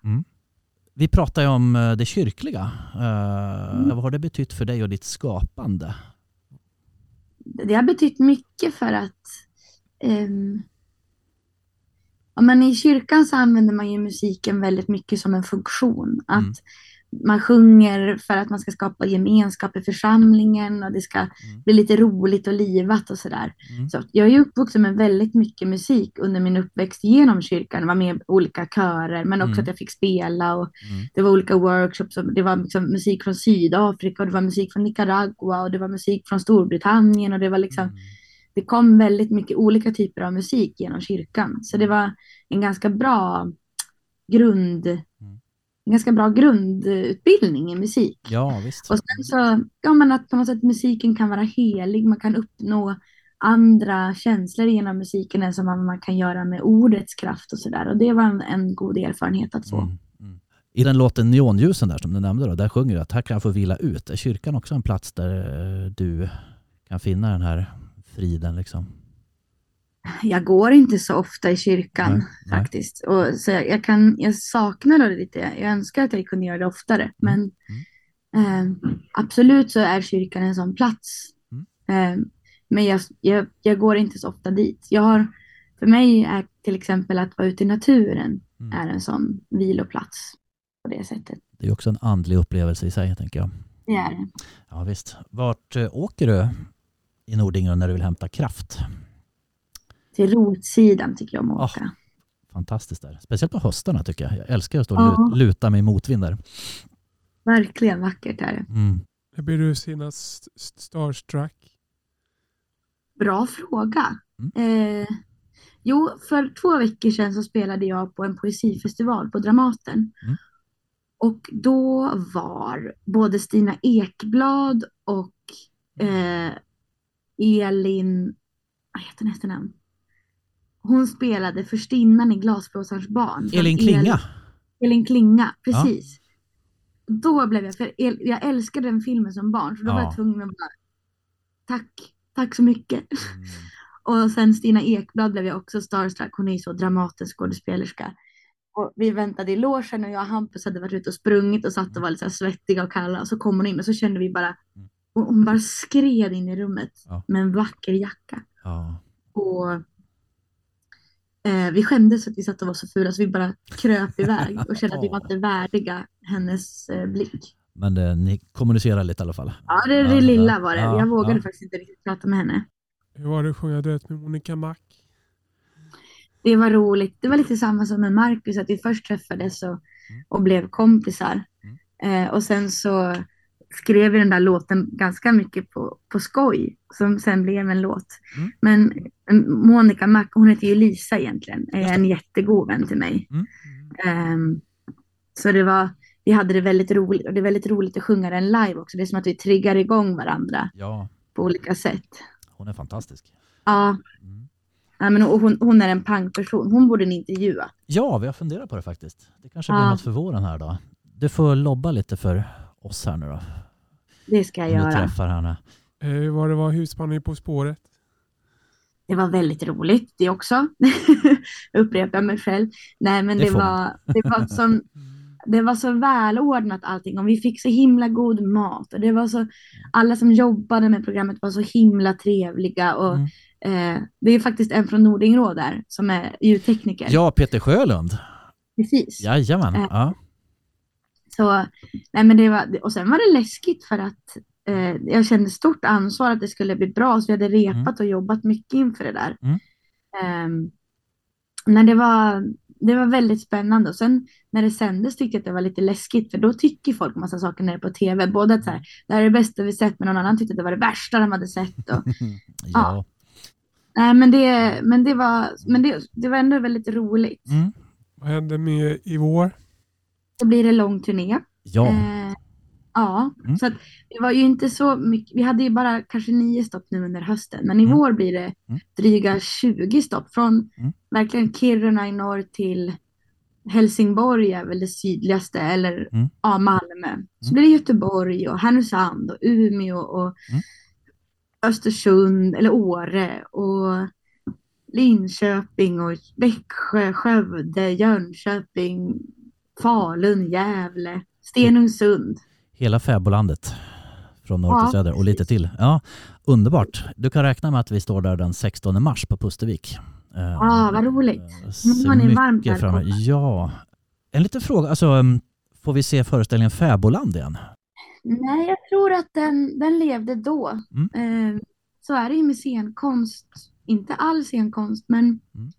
A: Vi pratar ju om det kyrkliga.
B: Mm.
A: Vad har det betytt för dig och ditt skapande?
B: Det har betytt mycket för att ehm, ja, men i kyrkan så använder man ju musiken väldigt mycket som en funktion. Att
A: Mm.
B: man sjunger för att man ska skapa gemenskap i församlingen och det ska bli lite roligt och livat och sådär.
A: Mm.
B: Så jag är ju uppvuxen med väldigt mycket musik under min uppväxt genom kyrkan. var med i olika körer men också
A: Mm.
B: att jag fick spela och
A: Mm.
B: det var olika workshops. Det var liksom musik från Sydafrika och det var musik från Nicaragua och det var musik från Storbritannien och det var liksom
A: Mm.
B: Det kom väldigt mycket olika typer av musik genom kyrkan. Så det var en ganska bra grund, en ganska bra grundutbildning i musik.
A: Ja, visst.
B: Och sen så, ja men att på något sätt musiken kan vara helig, man kan uppnå andra känslor genom musiken än som man man kan göra med ordets kraft och sådär. Och det var en, en god erfarenhet att få.
A: Mm, mm. I den låten Neonljusen där som du nämnde, då, där sjunger du att här kan jag få vila ut. Är kyrkan också en plats där eh, du kan finna den här friden? Liksom?
B: Jag går inte så ofta i kyrkan
A: Nej, nej.
B: faktiskt. Och så jag, jag, kan, jag saknar det lite. Jag önskar att jag kunde göra det oftare.
A: Mm.
B: Men eh, absolut så är kyrkan en sån plats.
A: Mm.
B: Eh, men jag, jag, jag går inte så ofta dit. Jag har, för mig är till exempel att vara ute i naturen
A: Mm.
B: är en sån viloplats på det sättet.
A: Det är också en andlig upplevelse i sig, tänker jag.
B: Det är det.
A: Ja, visst. Vart eh, åker du i Nordingrå när du vill hämta kraft?
B: Till rotsidan tycker jag om
A: Ah,
B: att åka.
A: Fantastiskt där. Speciellt på höstarna tycker jag. Jag älskar att stå och
B: Ja.
A: lut- luta mig i motvind där.
B: Verkligen vackert är det.
A: Mm.
C: När blir du senast st- starstruck?
B: Bra fråga.
A: Mm.
B: Eh, jo, för två veckor sedan så spelade jag på en poesifestival på Dramaten.
A: Mm.
B: Och då var både Stina Ekblad och eh, Elin, vad heter hennes efternamn? Hon spelade förstinnan i Glasblåsarens barn.
A: Elin Klinga.
B: Elin Klinga, precis. Då blev jag, för El, jag älskade den filmen som barn, så då var
A: Ja.
B: jag tvungen att bara, tack, tack så mycket.
A: Mm.
B: Och sen Stina Ekblad blev jag också starstruck. Hon är ju så dramatisk skådespelerska. Och vi väntade i logen och jag och Hampus hade varit ute och sprungit och satt och var lite svettiga och kalla. Och så kom hon in och så kände vi bara,
A: Mm.
B: Och hon bara skred in i rummet
A: Ja.
B: med en vacker jacka.
A: Ja.
B: Och eh, vi skämdes för att vi satt och var så fula så vi bara kröp iväg och kände att vi var inte värdiga hennes eh, blick.
A: Men det, ni kommunicerar lite i alla fall.
B: Ja, det, det
A: Ja,
B: lilla var det.
A: ja,
B: jag vågade
A: ja.
B: faktiskt inte riktigt prata med henne.
C: Hur var det att sjunga duett med Monica Mac?
B: Det var roligt. Det var lite samma som med Marcus, att vi först träffades och, och blev kompisar. Eh, och sen så skrev vi den där låten ganska mycket på, på skoj, som sen blev en låt.
A: Mm.
B: Men Monica Mac, hon heter ju Lisa egentligen, är en jättegod vän till mig.
A: Mm.
B: Ehm, så det var, vi hade det väldigt roligt och det är väldigt roligt att sjunga den live också. Det är som att vi triggar igång varandra
A: Ja,
B: på olika sätt.
A: hon är fantastisk.
B: Ja,
A: Mm.
B: ja men och hon, hon är en pangperson. Hon borde ni intervjua.
A: Ja, vi har funderat på det faktiskt. Det kanske blir
B: Ja.
A: något för våren här då. Du får lobba lite för oss här nu då.
B: Det ska jag
A: Om
B: göra.
A: träffar henne.
C: Eh, Hur var det husman i På spåret?
B: det var väldigt roligt det också. Jag upprepar mig själv. Nej, men
A: Det
B: det, var, det, var som, det var så välordnat allting och vi fick så himla god mat och det var så, alla som jobbade med programmet var så himla trevliga och
A: Mm.
B: eh, det är faktiskt en från Nordingrå där som är ljudtekniker.
A: Ja, Peter Sjölund.
B: Precis.
A: Jajamän.
B: Äh.
A: Ja.
B: Så, nej men det var, och sen var det läskigt för att eh, jag kände stort ansvar att det skulle bli bra, så vi hade repat och jobbat mycket inför det där.
A: Mm.
B: Ehm, men det var, det var väldigt spännande och sen när det sändes tyckte jag att det var lite läskigt för då tycker folk massa saker när det är på tv. Både att så här, det här är det bästa vi sett men någon annan tyckte att det var det värsta de hade sett. Och,
A: ja.
B: nej, men det, men det, var, men det, det var ändå väldigt roligt.
A: Mm.
C: Vad hände med i vår?
B: Då blir det lång turné.
A: Ja.
B: Eh, ja,
A: Mm.
B: så det var ju inte så mycket. Vi hade ju bara kanske nio stopp nu under hösten, men i
A: Mm.
B: vår blir det
A: Mm.
B: dryga 20 stopp från
A: Mm.
B: verkligen Kiruna i norr till Helsingborg är väl det sydligaste eller
A: Mm.
B: ja, Malmö. Så blir det Göteborg och Härnösand och Umeå och
A: Mm.
B: Östersund eller Åre och Linköping och Växjö, Skövde, Jönköping, Falun, Gävle, Stenungsund.
A: Hela fäbolandet från norr till
B: Ja,
A: söder och lite till. Ja, underbart. Du kan räkna med att vi står där den 16 mars på Pustervik. Ja,
B: Ah, vad roligt.
A: Ser
B: var ni varmt välkomna.
A: Ja. En liten fråga, alltså, um, får vi se föreställningen Fäboland igen?
B: Nej, jag tror att den, den levde då.
A: Mm.
B: Eh, så är det ju med scenkonst. Inte all scenkonst, men,
A: Mm.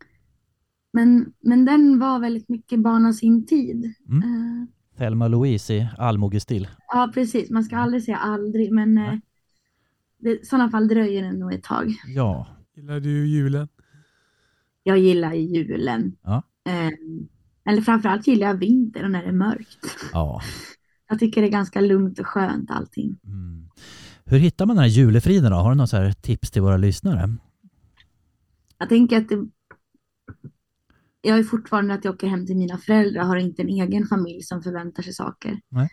B: Men, men den var väldigt mycket barn av sin tid.
A: Mm.
B: Eh,
A: Thelma Louise i allmogestil.
B: ja, precis. Man ska aldrig säga aldrig, men
A: Nej.
B: det, i sådana fall dröjer det nog ett tag.
A: Ja,
C: Gillar du julen?
B: Jag gillar julen.
A: Ja.
B: Eh, eller framförallt gillar jag vintern och när det är mörkt.
A: ja.
B: Jag tycker det är ganska lugnt och skönt allting.
A: Mm. Hur hittar man den här julefriden då? Har du några tips till våra lyssnare?
B: Jag tänker att det... Jag är fortfarande att jag åker hem till mina föräldrar, har inte en egen familj som förväntar sig saker.
A: Nej.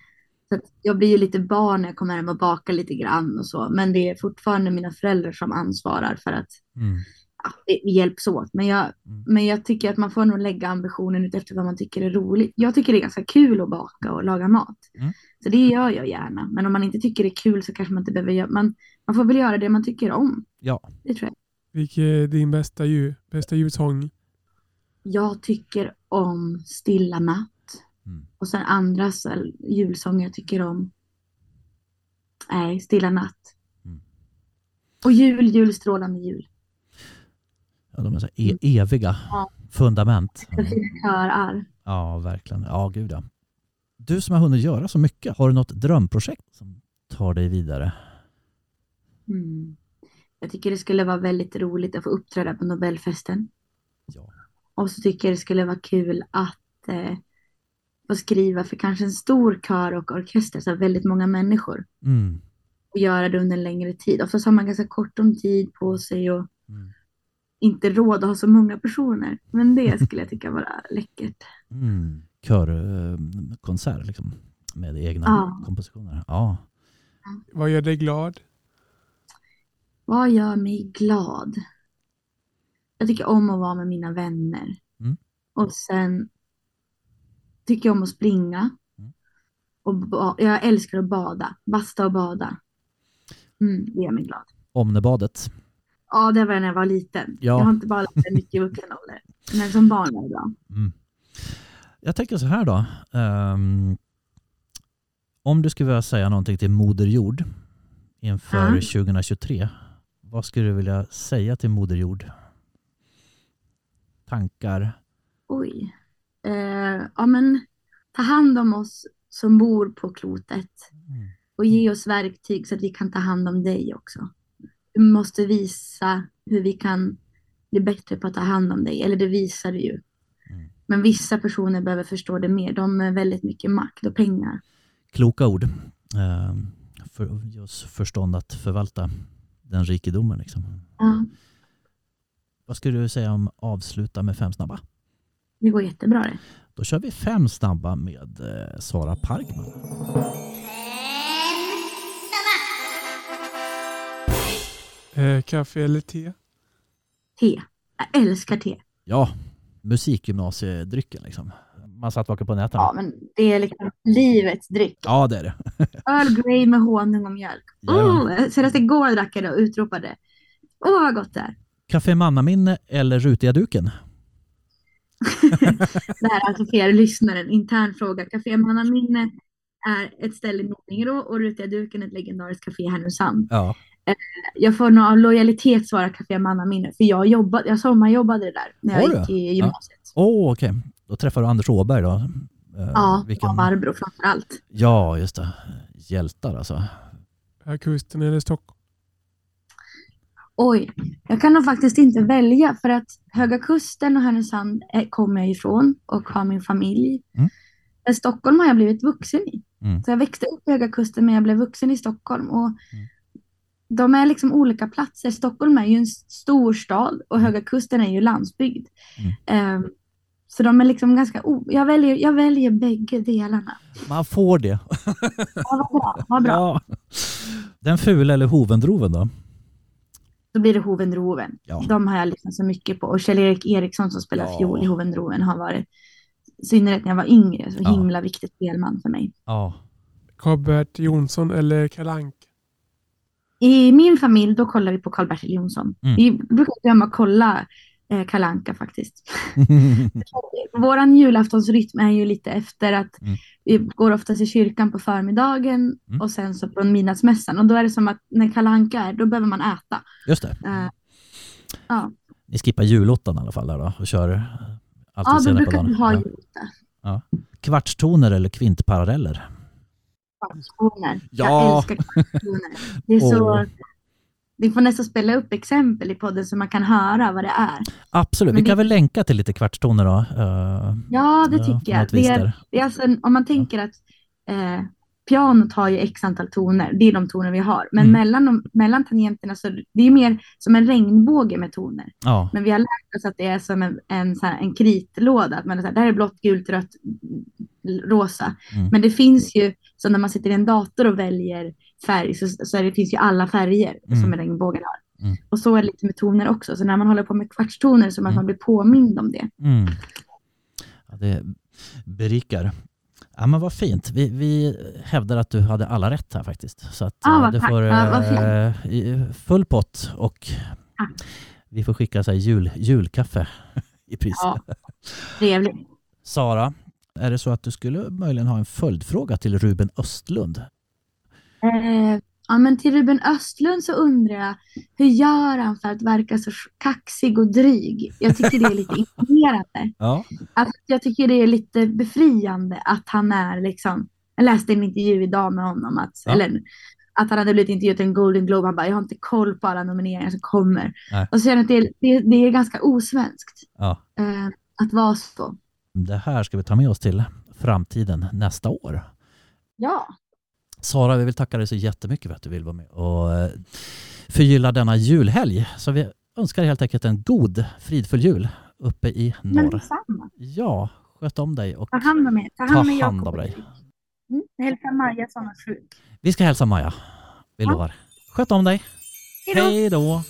B: Så att jag blir ju lite barn när jag kommer hem och bakar lite grann och så. Men det är fortfarande mina föräldrar som ansvarar för att
A: Mm.
B: ja, vi vi hjälps åt. Men jag,
A: Mm.
B: men jag tycker att man får nog lägga ambitionen ut efter vad man tycker är roligt. Jag tycker det är ganska kul att baka och laga mat.
A: Mm.
B: Så det gör jag gärna. Men om man inte tycker det är kul så kanske man inte behöver göra... Man, man får väl göra det man tycker om.
A: Ja,
B: Det tror jag.
C: Vilken är din bästa, jul, bästa julsång?
B: Jag tycker om Stilla natt.
A: Mm.
B: Och sen andra så julsånger jag tycker om. Nej, Stilla natt.
A: Mm.
B: Och jul, jul, strålande jul.
A: ja de är så e- eviga
B: Mm. Ja.
A: fundament.
B: Så fina körar.
A: Ja, verkligen. Ja, gud ja. Du som har hunnit göra så mycket, har du något drömprojekt som tar dig vidare?
B: Mm. Jag tycker det skulle vara väldigt roligt att få uppträda på Nobelfesten.
A: Ja.
B: Och så tycker jag det skulle vara kul att eh, få skriva för kanske en stor kör och orkester, så väldigt många människor.
A: Mm.
B: Och göra det under en längre tid. Oftast har man ganska kort om tid på sig och
A: Mm.
B: inte råd att ha så många personer. Men det skulle jag tycka vara läckert.
A: Mm. Körkonsert liksom, med egna
B: Ja.
A: kompositioner. Ja.
C: Vad gör dig glad?
B: Vad gör mig glad? Jag tycker om att vara med mina vänner.
A: Mm.
B: Och sen tycker jag om att springa.
A: Mm.
B: Och jag älskar att bada. Basta och bada. Mm, det gör mig glad.
A: Omnebadet.
B: Ja, det var när jag var liten.
A: Ja.
B: Jag har inte badat så mycket i vuxen ålder. Men som barn var det bra.
A: Mm. Jag tänker så här då. Ehm, om du skulle vilja säga någonting till Moder Jord inför
B: Ja.
A: 2023, vad skulle du vilja säga till Moder Jord? Tankar?
B: Oj. Eh, ja, men ta hand om oss som bor på klotet.
A: Mm.
B: och ge oss verktyg så att vi kan ta hand om dig också. Du måste visa hur vi kan bli bättre på att ta hand om dig, eller det visar du ju.
A: Mm.
B: Men vissa personer behöver förstå det mer. De har väldigt mycket makt och pengar.
A: Kloka ord. Ehm, för, oss förstånd att förvalta den rikedomen. Liksom.
B: Ja,
A: Vad skulle du säga om avsluta med fem snabba?
B: det går jättebra det.
A: Då kör vi fem snabba med eh, Sara Parkman.
C: Eh, kaffe eller te?
B: te. Jag älskar te.
A: Ja, musikgymnasiedrycken liksom. Man satt vaken på nätterna.
B: Ja, men det är liksom livets dryck.
A: Ja, det är det.
B: Earl Grey med honung och mjölk.
A: Jajamän.
B: Oh, senast igår drack jag det och utropade. Åh, vad gott det är.
A: Café Mannaminne eller Rutiga duken?
B: Det här är alltså för er lyssnare en intern fråga. Café Mannaminne är ett ställe i Lidingö och Rutiga duken är ett legendariskt café i Härnösand.
A: Ja.
B: Jag får nog av lojalitet svara Café Mannaminne för jag, jobbade, jag sommarjobbade där när jag gick i gymnasiet.
A: Åh, okej. Då träffar du Anders Åberg då. Eh,
B: Ja,
A: vilken...
B: och Barbro framför allt.
A: Ja, just det. Hjältar alltså.
C: Här kusten eller Stockholm?
B: Oj, jag kan nog faktiskt inte välja för att Höga Kusten och Härnösand är- kommer jag ifrån och har min familj.
A: Mm.
B: Men Stockholm har jag blivit vuxen i.
A: Mm.
B: Så jag växte upp i Höga Kusten men jag blev vuxen i Stockholm. Och De är liksom olika platser. Stockholm är ju en stor stad och Höga Kusten är ju landsbygd. Ehm, så de är liksom ganska... O- jag, väljer, jag väljer bägge delarna.
A: Man får det.
B: Ja, vad bra. Vad bra.
A: Ja. Den fula eller hovendroven då?
B: Då blir det Hovendroven.
A: Ja.
B: De har jag lyssnat så mycket på. Och Kjell-Erik Eriksson som spelar
A: Ja.
B: fiol i Hovendroven har varit, i synnerhet när jag var yngre, så
A: Ja.
B: himla viktig spelman för mig.
A: Ja.
C: Karl-Bert Jonsson eller Kalle Anka?
B: I min familj, då kollar vi på Karl-Bertil Jonsson.
A: Mm.
B: Vi brukar glömma kolla eh, Kalle Anka faktiskt. Våran julaftonsrytm är ju lite efter att
A: Mm.
B: vi går oftast i kyrkan på förmiddagen
A: Mm.
B: och sen så på midnattsmässan. Och då är det som att när Kalle Anka är, då behöver man äta.
A: Just det.
B: Eh, ja,
A: Ni skippar julottan i alla fall där då och kör alltid
B: ja
A: senare på
B: brukar
A: dagen.
B: vi ha
A: Ja.
B: julota.
A: Kvartstoner eller kvintparalleller?
B: Kvartstoner.
A: Ja.
B: Jag älskar kvartstoner. Det är så... Vi får nästan spela upp exempel i podden så man kan höra vad det är.
A: Absolut,
B: Men
A: vi kan
B: det-
A: väl länka till lite kvartstoner då. eh,
B: Ja, det
A: Ja,
B: tycker jag. Det är,
A: där.
B: det är alltså, en- om man tänker att eh, pianot har ju x antal toner, det är de toner vi har. Men
A: Mm.
B: mellan, de, mellan tangenterna så det är mer som en regnbåge med toner.
A: Ja,
B: Men vi har lärt oss att det är som en, en, här, en kritlåda. Att man är så här, det här är blått, gult, rött, rosa.
A: Mm.
B: Men det finns ju, så när man sitter i en dator och väljer färg så, så det finns ju alla färger
A: Mm.
B: som en regnbåge har.
A: Mm.
B: Och så är det lite med toner också. Så när man håller på med kvartstoner så att
A: Mm.
B: man blir påmind om det.
A: mm. ja det berikar. Ja men vad fint. Vi, vi hävdar att du hade alla rätt här faktiskt. Så att
B: vad
A: du får
B: Ja,
A: eh, full pott och
B: Tack.
A: vi får skicka så jul, julkaffe i pris.
B: Ja, trevligt.
A: Sara, är det så att du skulle möjligen ha en följdfråga till Ruben Östlund?
B: Eh, ja, men till Ruben Östlund så undrar jag, hur gör han för att verka så kaxig och dryg? Jag tycker det är lite imponerande.
A: Ja.
B: Alltså, jag tycker det är lite befriande att han är liksom, jag läste en intervju idag med honom, att,
A: Ja.
B: eller att han hade blivit intervjuad till en Golden Globe, han bara, jag har inte koll på alla nomineringar som kommer.
A: Nej.
B: Och så känner jag att det, är- det, det är ganska osvenskt
A: ja.
B: eh, att vara så.
A: Det här ska vi ta med oss till framtiden nästa år.
B: Ja,
A: Sara, vi vill tacka dig så jättemycket för att du vill vara med och eh, förgylla denna julhelg. Så vi önskar helt enkelt en god, fridfull jul uppe i
B: men
A: norr.
B: detsamma.
A: Ja, sköt om dig och
B: Ta hand om er. Ta
A: ta
B: hand om
A: hand
B: Jakob.
A: om dig.
B: Mm, hälsa Maja som är sjuk.
A: Vi ska hälsa Maja. Vi
B: Ja.
A: lovar. Sköt om dig. Hej då.